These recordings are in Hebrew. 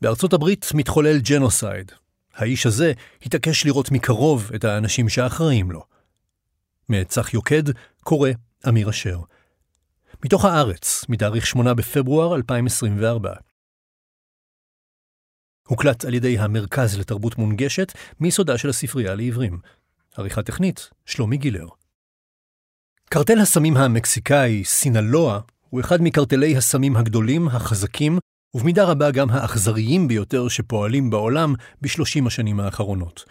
בארצות הברית מתחולל ג'נוסייד. האיש הזה התעקש לראות מקרוב את האנשים שאחראים לו. מאת צח יוקד, קורא אמיר אשר. מתוך הארץ, מתאריך 8 בפברואר 2024. הוקלט על ידי המרכז לתרבות מונגשת מיסודה של הספרייה לעברים. עריכה טכנית, שלומי גילר. קרטל הסמים המקסיקאי, סינלואה, הוא אחד מקרטלי הסמים הגדולים, החזקים, ובמידה רבה גם האכזריים ביותר שפועלים בעולם בשלושים השנים האחרונות.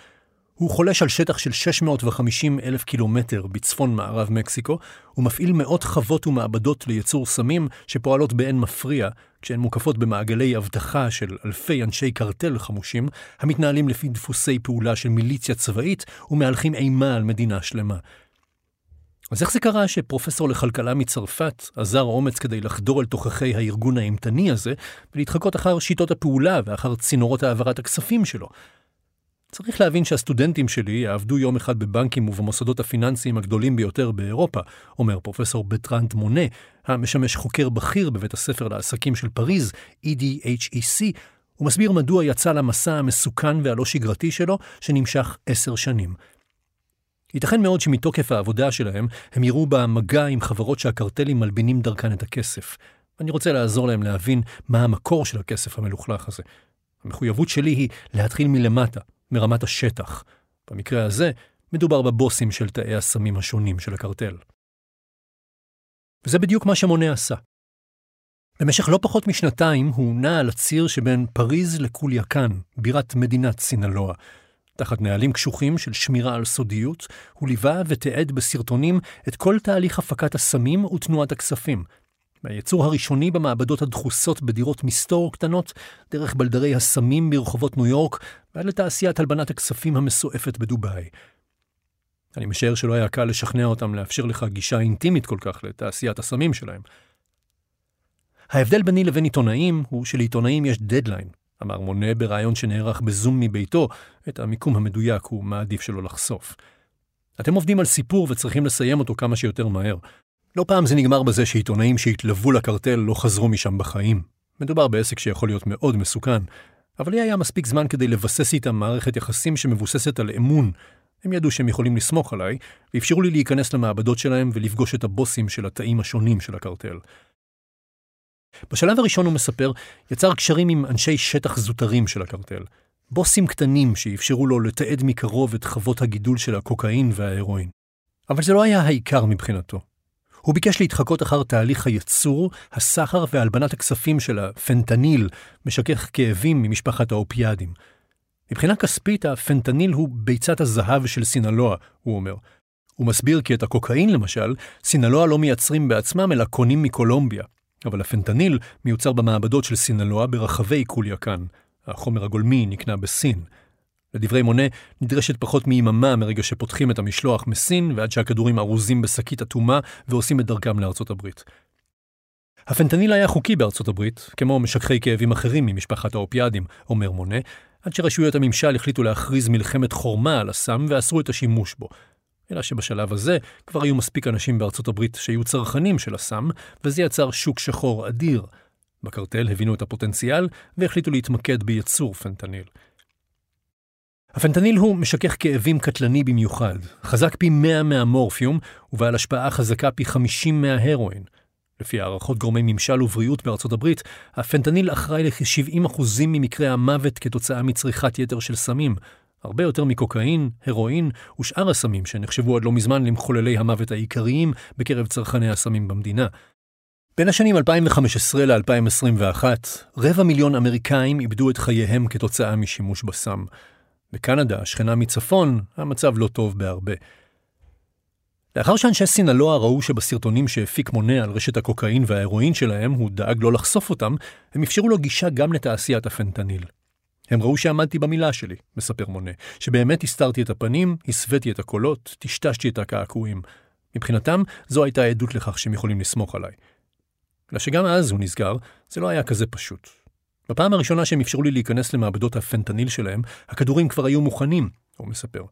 הוא חולש על שטח של 650 אלף קילומטר בצפון מערב מקסיקו, ומפעיל מאות חוות ומעבדות לייצור סמים שפועלות באין מפריע, כשהן מוקפות במעגלי אבטחה של אלפי אנשי קרטל חמושים, המתנהלים לפי דפוסי פעולה של מיליציה צבאית ומהלכים אימה על מדינה שלמה. אז איך זה קרה שפרופסור לכלכלה מצרפת עזר אומץ כדי לחדור אל תוככי הארגון האימתני הזה ולהתחקות אחר שיטות הפעולה ואחר צינורות העברת הכספים שלו? צריך להבין שהסטודנטים שלי יעבדו יום אחד בבנקים ובמוסדות הפיננסיים הגדולים ביותר באירופה, אומר פרופסור בטרנט מונה, המשמש חוקר בכיר בבית הספר לעסקים של פריז, EDHEC, ומסביר מדוע יצא למסע המסוכן והלא שגרתי שלו, שנמשך עשר שנים. ייתכן מאוד שמתוקף העבודה שלהם, הם יראו במגע עם חברות שהקרטלים מלבינים דרכן את הכסף. אני רוצה לעזור להם להבין מה המקור של הכסף המלוכלך הזה. המחויבות שלי היא להתחיל מלמטה, מרמת השטח. במקרה הזה, מדובר בבוסים של תאי הסמים השונים של הקרטל. וזה בדיוק מה שמונה עשה. במשך לא פחות משנתיים הוא נע על הציר שבין פריז לקוליאקן, בירת מדינת סינלואה. תחת נהלים קשוחים של שמירה על סודיות, הוא ליווה ותיעד בסרטונים את כל תהליך הפקת הסמים ותנועת הכספים, מהייצור הראשוני במעבדות הדחוסות בדירות מסתור קטנות, דרך בלדרי הסמים ברחובות ניו יורק, ועד לתעשיית הלבנת הכספים המסועפת בדובאי. אני משער שלא היה קל לשכנע אותם לאפשר לך גישה אינטימית כל כך לתעשיית הסמים שלהם. ההבדל ביני לבין עיתונאים הוא שלעיתונאים יש דדליין, אמר מונה בריאיון שנערך בזום מביתו, את המיקום המדויק הוא מעדיף שלא לחשוף. אתם עובדים על סיפור וצריכים לסיים אותו כמה שיותר מהר. לא פעם זה נגמר בזה שעיתונאים שהתלוו לקרטל לא חזרו משם בחיים. מדובר בעסק שיכול להיות מאוד מסוכן, אבל לי היה מספיק זמן כדי לבסס איתם מערכת יחסים שמבוססת על אמון. הם ידעו שהם יכולים לסמוך עליי, ואפשרו לי להיכנס למעבדות שלהם ולפגוש את הבוסים של התאים השונים של הקרטל. בשלב הראשון הוא מספר, יצר קשרים עם אנשי שטח זוטרים של הקרטל. בוסים קטנים שאפשרו לו לתעד מקרוב את חוות הגידול של הקוקאין וההרואין. אבל זה לא היה העיקר מבחינתו. הוא ביקש להתחקות אחר תהליך הייצור, הסחר והלבנת הכספים של הפנטניל, משכך כאבים ממשפחת האופיאדים. מבחינה כספית, הפנטניל הוא ביצת הזהב של סינלואה, הוא אומר. הוא מסביר כי את הקוקאין, למשל, סינלואה לא מייצרים בעצמם, אלא קונים מקולומביה. אבל הפנטניל מיוצר במעבדות של סינלואה ברחבי קוליאקן. החומר הגולמי נקנה בסין. לדברי מונה, נדרשת פחות מיממה מרגע שפותחים את המשלוח מסין ועד שהכדורים ארוזים בשקית אטומה ועושים את דרכם לארצות הברית. הפנטניל היה חוקי בארצות הברית, כמו משככי כאבים אחרים ממשפחת האופיאדים, אומר מונה, עד שרשויות הממשל החליטו להכריז מלחמת חורמה על הסם ואסרו את השימוש בו. אלא שבשלב הזה כבר היו מספיק אנשים בארצות הברית שהיו צרכנים של הסם, וזה יצר שוק שחור אדיר. בקרטל הבינו את הפוטנציאל והחליטו להתמקד בייצור פנטניל. הפנטניל הוא משכך כאבים קטלני במיוחד, חזק פי 100 מהמורפיום ובעל השפעה חזקה פי 50 מההרואין. לפי הערכות גורמי ממשל ובריאות בארצות הברית, הפנטניל אחראי לכ-70% ממקרי המוות כתוצאה מצריכת יתר של סמים, הרבה יותר מקוקאין, הרואין ושאר הסמים שנחשבו עד לא מזמן למחוללי המוות העיקריים בקרב צרכני הסמים במדינה. בין השנים 2015 ל-2021, רבע מיליון אמריקאים איבדו את חייהם כתוצאה משימוש בסם. בקנדה, השכנה מצפון, המצב לא טוב בהרבה. לאחר שאנשי סינלואה ראו שבסרטונים שהפיק מונה על רשת הקוקאין וההרואין שלהם, הוא דאג לא לחשוף אותם, הם אפשרו לו גישה גם לתעשיית הפנטניל. הם ראו שעמדתי במילה שלי, מספר מונה, שבאמת הסתרתי את הפנים, הסוויתי את הקולות, טשטשתי את הקעקועים. מבחינתם, זו הייתה עדות לכך שהם יכולים לסמוך עליי. אלא שגם אז, הוא נסגר, זה לא היה כזה פשוט. בפעם הראשונה שהם אפשרו לי להיכנס למעבדות הפנטניל שלהם, הכדורים כבר היו מוכנים, הוא מספר.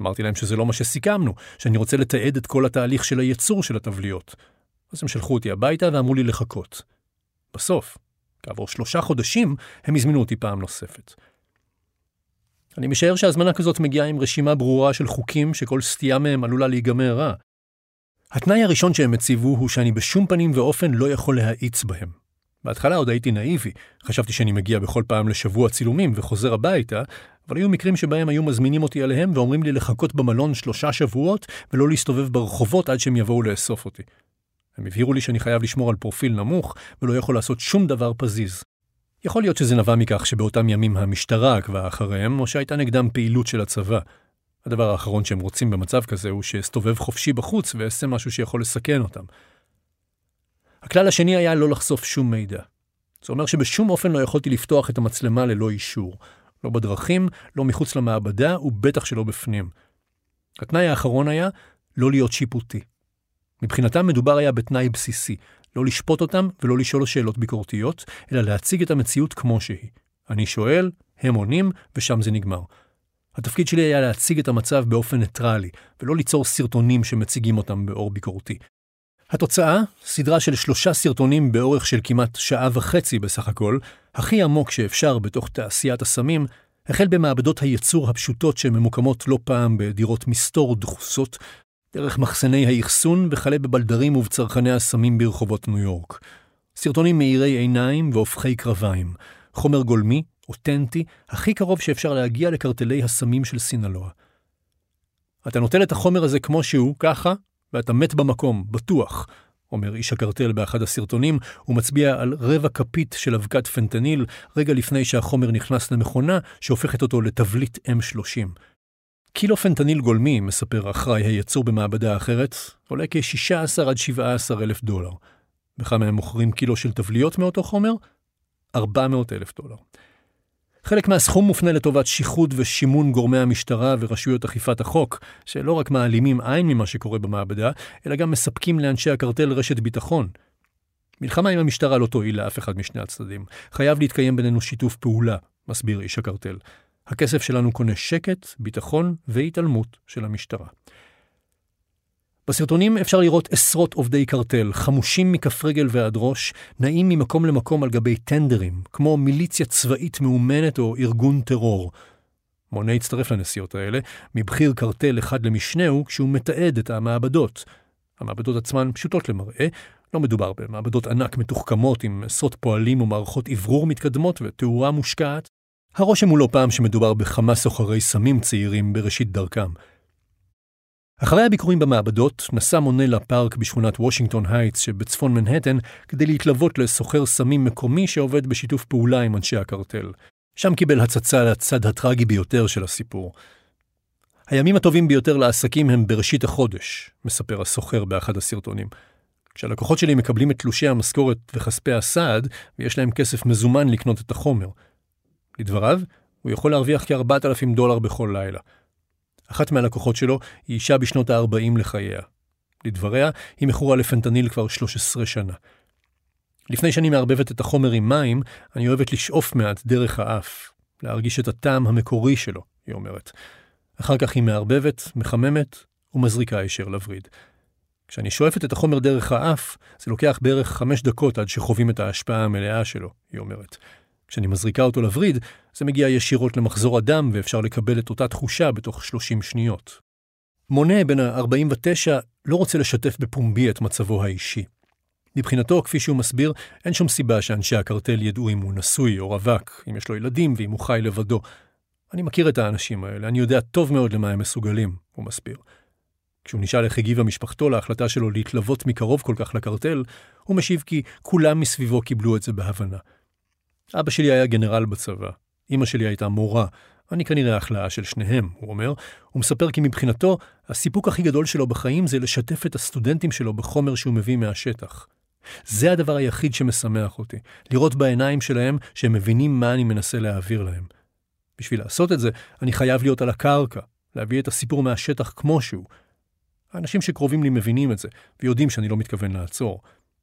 אמרתי להם שזה לא מה שסיכמנו, שאני רוצה לתעד את כל התהליך של הייצור של התבליות. אז הם שלחו אותי הביתה ואמרו לי לחכות. בסוף, כעבור שלושה חודשים הם הזמינו אותי פעם נוספת. אני משער שהזמנה כזאת מגיעה עם רשימה ברורה של חוקים שכל סטייה מהם עלולה להיגמר רע. התנאי הראשון שהם הציבו הוא שאני בשום פנים ואופן לא יכול להאיץ בהם. בהתחלה עוד הייתי נאיבי, חשבתי שאני מגיע בכל פעם לשבוע צילומים וחוזר הביתה, אבל היו מקרים שבהם היו מזמינים אותי עליהם ואומרים לי לחכות במלון שלושה שבועות ולא להסתובב ברחובות עד שהם יבואו לאסוף אותי. הם הבהירו לי שאני חייב לשמור על פרופיל נמוך ולא יכול לעשות שום דבר פזיז. יכול להיות שזה נבע מכך שבאותם ימים המשטרה עקבה אחריהם, או שהייתה נגדם פעילות של הצבא. הדבר האחרון שהם רוצים במצב כזה הוא שאסתובב חופשי בחוץ ואעשה משהו שיכול לסכן אותם. הכלל השני היה לא לחשוף שום מידע. זה אומר שבשום אופן לא יכולתי לפתוח את המצלמה ללא אישור. לא בדרכים, לא מחוץ למעבדה, ובטח שלא בפנים. התנאי האחרון היה לא להיות שיפוטי. מבחינתם מדובר היה בתנאי בסיסי, לא לשפוט אותם ולא לשאול שאלות ביקורתיות, אלא להציג את המציאות כמו שהיא. אני שואל, הם עונים, ושם זה נגמר. התפקיד שלי היה להציג את המצב באופן ניטרלי, ולא ליצור סרטונים שמציגים אותם באור ביקורתי. התוצאה, סדרה של שלושה סרטונים באורך של כמעט שעה וחצי בסך הכל, הכי עמוק שאפשר בתוך תעשיית הסמים, החל במעבדות הייצור הפשוטות שממוקמות לא פעם בדירות מסתור דחוסות, דרך מחסני האחסון וכלה בבלדרים ובצרכני הסמים ברחובות ניו יורק. סרטונים מאירי עיניים והופכי קרביים, חומר גולמי, אותנטי, הכי קרוב שאפשר להגיע לקרטלי הסמים של סינלואה. אתה נוטל את החומר הזה כמו שהוא, ככה, ואתה מת במקום, בטוח, אומר איש הקרטל באחד הסרטונים, ומצביע על רבע כפית של אבקת פנטניל רגע לפני שהחומר נכנס למכונה שהופכת אותו לתבליט M30. קילו פנטניל גולמי, מספר אחראי הייצור במעבדה אחרת, עולה כ-16 עד 17 אלף דולר. בכמה הם מוכרים קילו של תבליות מאותו חומר? 400 אלף דולר. חלק מהסכום מופנה לטובת שיחוד ושימון גורמי המשטרה ורשויות אכיפת החוק, שלא רק מעלימים עין ממה שקורה במעבדה, אלא גם מספקים לאנשי הקרטל רשת ביטחון. מלחמה עם המשטרה לא תועיל לאף אחד משני הצדדים. חייב להתקיים בינינו שיתוף פעולה, מסביר איש הקרטל. הכסף שלנו קונה שקט, ביטחון והתעלמות של המשטרה. בסרטונים אפשר לראות עשרות עובדי קרטל, חמושים מכף רגל ועד ראש, נעים ממקום למקום על גבי טנדרים, כמו מיליציה צבאית מאומנת או ארגון טרור. מונה הצטרף לנסיעות האלה, מבכיר קרטל אחד למשנהו, כשהוא מתעד את המעבדות. המעבדות עצמן פשוטות למראה, לא מדובר במעבדות ענק מתוחכמות עם עשרות פועלים ומערכות אוורור מתקדמות ותאורה מושקעת. הרושם הוא לא פעם שמדובר בכמה סוחרי סמים צעירים בראשית דרכם. אחרי הביקורים במעבדות, נסע מונה לפארק בשכונת וושינגטון הייטס שבצפון מנהטן כדי להתלוות לסוחר סמים מקומי שעובד בשיתוף פעולה עם אנשי הקרטל. שם קיבל הצצה לצד הטרגי ביותר של הסיפור. הימים הטובים ביותר לעסקים הם בראשית החודש, מספר הסוחר באחד הסרטונים. כשהלקוחות שלי מקבלים את תלושי המשכורת וכספי הסעד, ויש להם כסף מזומן לקנות את החומר. לדבריו, הוא יכול להרוויח כ-4,000 דולר בכל לילה. אחת מהלקוחות שלו היא אישה בשנות ה-40 לחייה. לדבריה, היא מכורה לפנטניל כבר 13 שנה. לפני שאני מערבבת את החומר עם מים, אני אוהבת לשאוף מעט דרך האף, להרגיש את הטעם המקורי שלו, היא אומרת. אחר כך היא מערבבת, מחממת ומזריקה הישר לווריד. כשאני שואפת את החומר דרך האף, זה לוקח בערך חמש דקות עד שחווים את ההשפעה המלאה שלו, היא אומרת. כשאני מזריקה אותו לווריד, זה מגיע ישירות למחזור הדם ואפשר לקבל את אותה תחושה בתוך 30 שניות. מונה בן ה-49 לא רוצה לשתף בפומבי את מצבו האישי. מבחינתו, כפי שהוא מסביר, אין שום סיבה שאנשי הקרטל ידעו אם הוא נשוי או רווק, אם יש לו ילדים ואם הוא חי לבדו. אני מכיר את האנשים האלה, אני יודע טוב מאוד למה הם מסוגלים, הוא מסביר. כשהוא נשאל איך הגיבה משפחתו להחלטה שלו להתלוות מקרוב כל כך לקרטל, הוא משיב כי כולם מסביבו קיבלו את זה בהבנה. אבא שלי היה גנרל בצבא, אמא שלי הייתה מורה, אני כנראה החלאה של שניהם, הוא אומר. הוא מספר כי מבחינתו, הסיפוק הכי גדול שלו בחיים זה לשתף את הסטודנטים שלו בחומר שהוא מביא מהשטח. זה הדבר היחיד שמשמח אותי, לראות בעיניים שלהם שהם מבינים מה אני מנסה להעביר להם. בשביל לעשות את זה, אני חייב להיות על הקרקע, להביא את הסיפור מהשטח כמו שהוא. האנשים שקרובים לי מבינים את זה, ויודעים שאני לא מתכוון לעצור.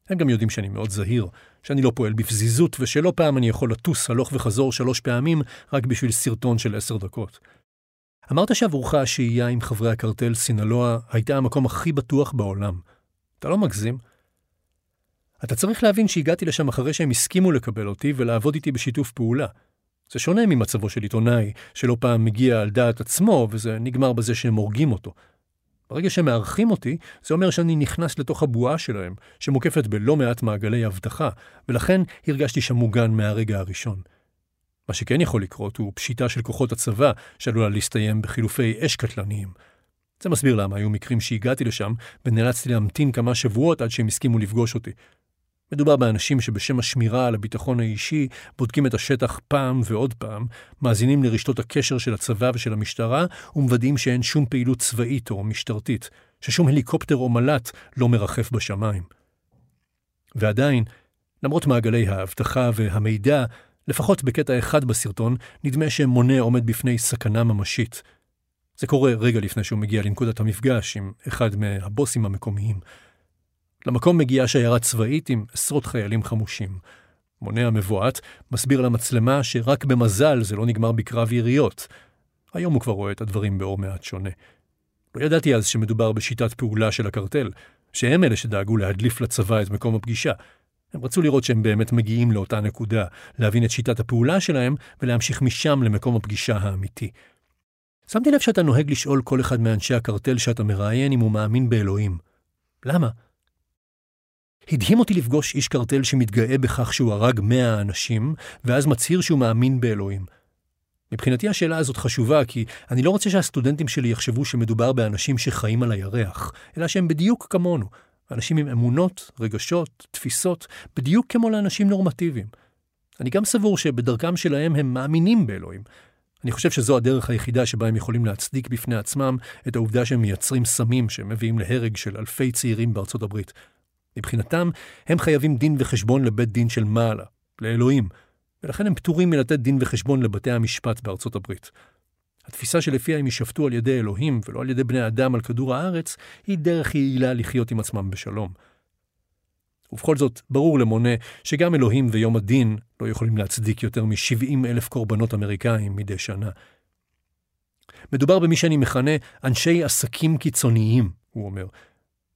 הם גם יודעים שאני מאוד זהיר, שאני לא פועל בפזיזות, ושלא פעם אני יכול לטוס הלוך וחזור שלוש פעמים רק בשביל סרטון של עשר דקות. אמרת שעבורך השהייה עם חברי הקרטל סינלואה הייתה המקום הכי בטוח בעולם. אתה לא מגזים? אתה צריך להבין שהגעתי לשם אחרי שהם הסכימו לקבל אותי ולעבוד איתי בשיתוף פעולה. זה שונה ממצבו של עיתונאי, שלא פעם מגיע על דעת עצמו, וזה נגמר בזה שהם הורגים אותו. ברגע שהם מארחים אותי, זה אומר שאני נכנס לתוך הבועה שלהם, שמוקפת בלא מעט מעגלי אבטחה, ולכן הרגשתי שם מוגן מהרגע הראשון. מה שכן יכול לקרות הוא פשיטה של כוחות הצבא, שעלולה להסתיים בחילופי אש קטלניים. זה מסביר למה היו מקרים שהגעתי לשם, ונאלצתי להמתין כמה שבועות עד שהם הסכימו לפגוש אותי. מדובר באנשים שבשם השמירה על הביטחון האישי בודקים את השטח פעם ועוד פעם, מאזינים לרשתות הקשר של הצבא ושל המשטרה, ומוודאים שאין שום פעילות צבאית או משטרתית, ששום הליקופטר או מל"ט לא מרחף בשמיים. ועדיין, למרות מעגלי האבטחה והמידע, לפחות בקטע אחד בסרטון, נדמה שמונה עומד בפני סכנה ממשית. זה קורה רגע לפני שהוא מגיע לנקודת המפגש עם אחד מהבוסים המקומיים. למקום מגיעה שיירה צבאית עם עשרות חיילים חמושים. מונה המבועת מסביר למצלמה שרק במזל זה לא נגמר בקרב יריות. היום הוא כבר רואה את הדברים באור מעט שונה. לא ידעתי אז שמדובר בשיטת פעולה של הקרטל, שהם אלה שדאגו להדליף לצבא את מקום הפגישה. הם רצו לראות שהם באמת מגיעים לאותה נקודה, להבין את שיטת הפעולה שלהם ולהמשיך משם למקום הפגישה האמיתי. שמתי לב שאתה נוהג לשאול כל אחד מאנשי הקרטל שאתה מראיין אם הוא מאמין באלוהים. למה? הדהים אותי לפגוש איש קרטל שמתגאה בכך שהוא הרג מאה אנשים, ואז מצהיר שהוא מאמין באלוהים. מבחינתי השאלה הזאת חשובה, כי אני לא רוצה שהסטודנטים שלי יחשבו שמדובר באנשים שחיים על הירח, אלא שהם בדיוק כמונו, אנשים עם אמונות, רגשות, תפיסות, בדיוק כמו לאנשים נורמטיביים. אני גם סבור שבדרכם שלהם הם מאמינים באלוהים. אני חושב שזו הדרך היחידה שבה הם יכולים להצדיק בפני עצמם את העובדה שהם מייצרים סמים שמביאים להרג של אלפי צעירים בארצות הברית. מבחינתם, הם חייבים דין וחשבון לבית דין של מעלה, לאלוהים, ולכן הם פטורים מלתת דין וחשבון לבתי המשפט בארצות הברית. התפיסה שלפיה הם יישפטו על ידי אלוהים ולא על ידי בני אדם על כדור הארץ, היא דרך יעילה לחיות עם עצמם בשלום. ובכל זאת, ברור למונה שגם אלוהים ויום הדין לא יכולים להצדיק יותר מ-70 אלף קורבנות אמריקאים מדי שנה. מדובר במי שאני מכנה אנשי עסקים קיצוניים, הוא אומר,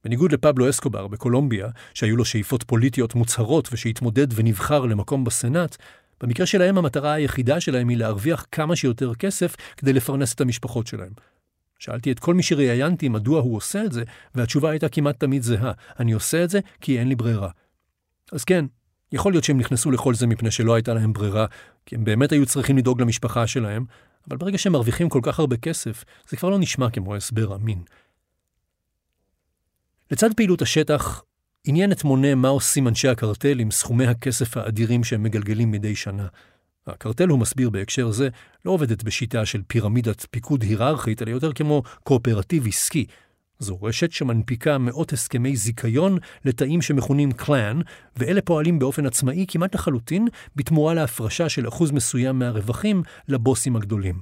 בניגוד לפבלו אסקובר בקולומביה, שהיו לו שאיפות פוליטיות מוצהרות ושהתמודד ונבחר למקום בסנאט, במקרה שלהם המטרה היחידה שלהם היא להרוויח כמה שיותר כסף כדי לפרנס את המשפחות שלהם. שאלתי את כל מי שראיינתי מדוע הוא עושה את זה, והתשובה הייתה כמעט תמיד זהה, אני עושה את זה כי אין לי ברירה. אז כן, יכול להיות שהם נכנסו לכל זה מפני שלא הייתה להם ברירה, כי הם באמת היו צריכים לדאוג למשפחה שלהם, אבל ברגע שהם מרוויחים כל כך הרבה כסף, זה כבר לא נשמע כמו הסבר אמין. לצד פעילות השטח, עניין את מונה מה עושים אנשי הקרטל עם סכומי הכסף האדירים שהם מגלגלים מדי שנה. הקרטל, הוא מסביר בהקשר זה, לא עובדת בשיטה של פירמידת פיקוד היררכית, אלא יותר כמו קואופרטיב עסקי. זו רשת שמנפיקה מאות הסכמי זיכיון לתאים שמכונים קלאן, ואלה פועלים באופן עצמאי כמעט לחלוטין, בתמורה להפרשה של אחוז מסוים מהרווחים לבוסים הגדולים.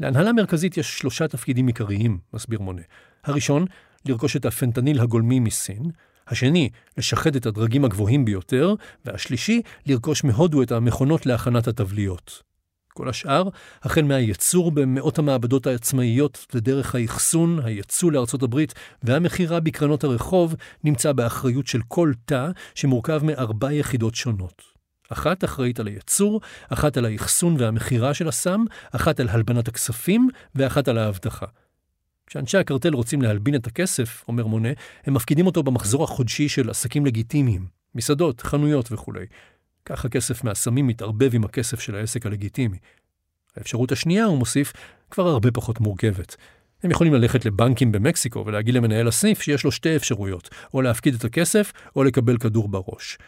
להנהלה מרכזית יש שלושה תפקידים עיקריים, מסביר מונה. הראשון, לרכוש את הפנטניל הגולמי מסין, השני, לשחד את הדרגים הגבוהים ביותר, והשלישי, לרכוש מהודו את המכונות להכנת התבליות. כל השאר, החל מהייצור במאות המעבדות העצמאיות לדרך האחסון, הייצוא לארצות הברית והמכירה בקרנות הרחוב, נמצא באחריות של כל תא שמורכב מארבע יחידות שונות. אחת אחראית על הייצור, אחת על האחסון והמכירה של הסם, אחת על הלבנת הכספים ואחת על האבטחה. כשאנשי הקרטל רוצים להלבין את הכסף, אומר מונה, הם מפקידים אותו במחזור החודשי של עסקים לגיטימיים, מסעדות, חנויות וכולי. כך הכסף מהסמים מתערבב עם הכסף של העסק הלגיטימי. האפשרות השנייה, הוא מוסיף, כבר הרבה פחות מורכבת. הם יכולים ללכת לבנקים במקסיקו ולהגיד למנהל הסניף שיש לו שתי אפשרויות, או להפקיד את הכסף, או לקבל כדור בראש.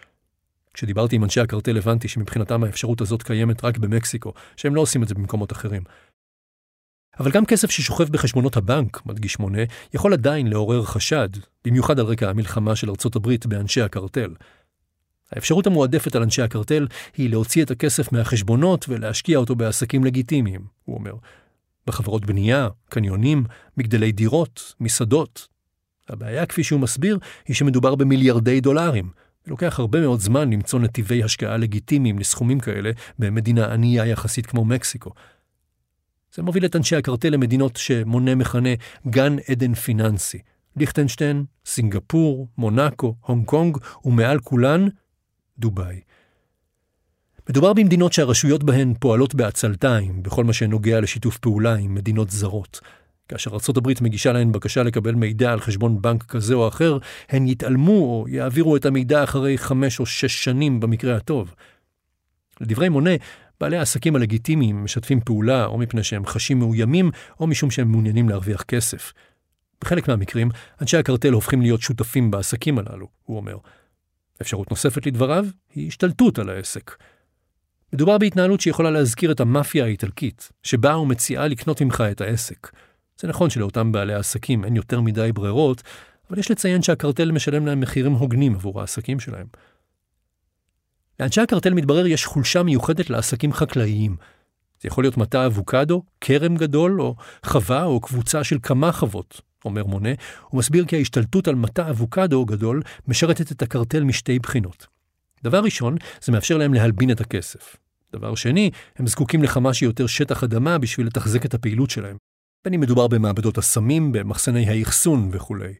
כשדיברתי עם אנשי הקרטל הבנתי שמבחינתם האפשרות הזאת קיימת רק במקסיקו, שהם לא עושים את זה במקומות אחרים. אבל גם כסף ששוכב בחשבונות הבנק, מדגיש מונה, יכול עדיין לעורר חשד, במיוחד על רקע המלחמה של ארצות הברית באנשי הקרטל. האפשרות המועדפת על אנשי הקרטל היא להוציא את הכסף מהחשבונות ולהשקיע אותו בעסקים לגיטימיים, הוא אומר. בחברות בנייה, קניונים, מגדלי דירות, מסעדות. הבעיה, כפי שהוא מסביר, היא שמדובר במיליארדי דולרים. ולוקח הרבה מאוד זמן למצוא נתיבי השקעה לגיטימיים לסכומים כאלה במדינה ענייה יחסית כמו מקסיקו. זה מוביל את אנשי הקרטל למדינות שמונה מכנה גן עדן פיננסי, ליכטנשטיין, סינגפור, מונאקו, הונג קונג, ומעל כולן, דובאי. מדובר במדינות שהרשויות בהן פועלות בעצלתיים בכל מה שנוגע לשיתוף פעולה עם מדינות זרות. כאשר הברית מגישה להן בקשה לקבל מידע על חשבון בנק כזה או אחר, הן יתעלמו או יעבירו את המידע אחרי חמש או שש שנים במקרה הטוב. לדברי מונה, בעלי העסקים הלגיטימיים משתפים פעולה או מפני שהם חשים מאוימים או משום שהם מעוניינים להרוויח כסף. בחלק מהמקרים, אנשי הקרטל הופכים להיות שותפים בעסקים הללו, הוא אומר. אפשרות נוספת לדבריו היא השתלטות על העסק. מדובר בהתנהלות שיכולה להזכיר את המאפיה האיטלקית, שבאה ומציעה לקנות ממך את העסק. זה נכון שלאותם בעלי העסקים אין יותר מדי ברירות, אבל יש לציין שהקרטל משלם להם מחירים הוגנים עבור העסקים שלהם. לאנשי הקרטל מתברר יש חולשה מיוחדת לעסקים חקלאיים. זה יכול להיות מטע אבוקדו, כרם גדול, או חווה או קבוצה של כמה חוות, אומר מונה, ומסביר כי ההשתלטות על מטע אבוקדו גדול משרתת את הקרטל משתי בחינות. דבר ראשון, זה מאפשר להם להלבין את הכסף. דבר שני, הם זקוקים לכמה שיותר שטח אדמה בשביל לתחזק את הפעילות שלהם. בין אם מדובר במעבדות הסמים, במחסני האחסון וכולי.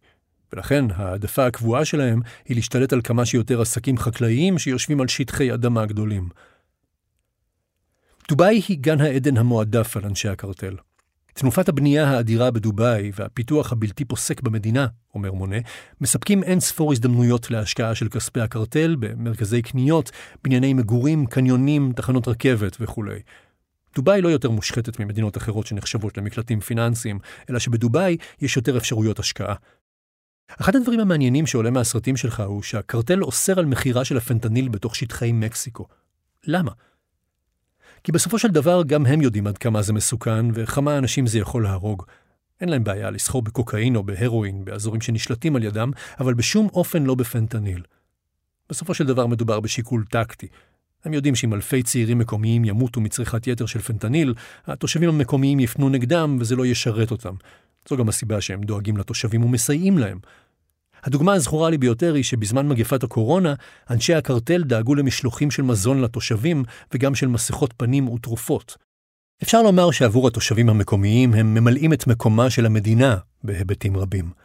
ולכן העדפה הקבועה שלהם היא להשתלט על כמה שיותר עסקים חקלאיים שיושבים על שטחי אדמה גדולים. דובאי היא גן העדן המועדף על אנשי הקרטל. תנופת הבנייה האדירה בדובאי והפיתוח הבלתי פוסק במדינה, אומר מונה, מספקים אין ספור הזדמנויות להשקעה של כספי הקרטל במרכזי קניות, בנייני מגורים, קניונים, תחנות רכבת וכולי. דובאי לא יותר מושחתת ממדינות אחרות שנחשבות למקלטים פיננסיים, אלא שבדובאי יש יותר אפשרויות השקעה. אחד הדברים המעניינים שעולה מהסרטים שלך הוא שהקרטל אוסר על מכירה של הפנטניל בתוך שטחי מקסיקו. למה? כי בסופו של דבר גם הם יודעים עד כמה זה מסוכן וכמה אנשים זה יכול להרוג. אין להם בעיה לסחור בקוקאין או בהרואין באזורים שנשלטים על ידם, אבל בשום אופן לא בפנטניל. בסופו של דבר מדובר בשיקול טקטי. הם יודעים שאם אלפי צעירים מקומיים ימותו מצריכת יתר של פנטניל, התושבים המקומיים יפנו נגדם וזה לא ישרת אותם. זו גם הסיבה שהם דואגים לתושבים ומסייעים להם. הדוגמה הזכורה לי ביותר היא שבזמן מגפת הקורונה, אנשי הקרטל דאגו למשלוחים של מזון לתושבים וגם של מסכות פנים ותרופות. אפשר לומר שעבור התושבים המקומיים הם ממלאים את מקומה של המדינה בהיבטים רבים.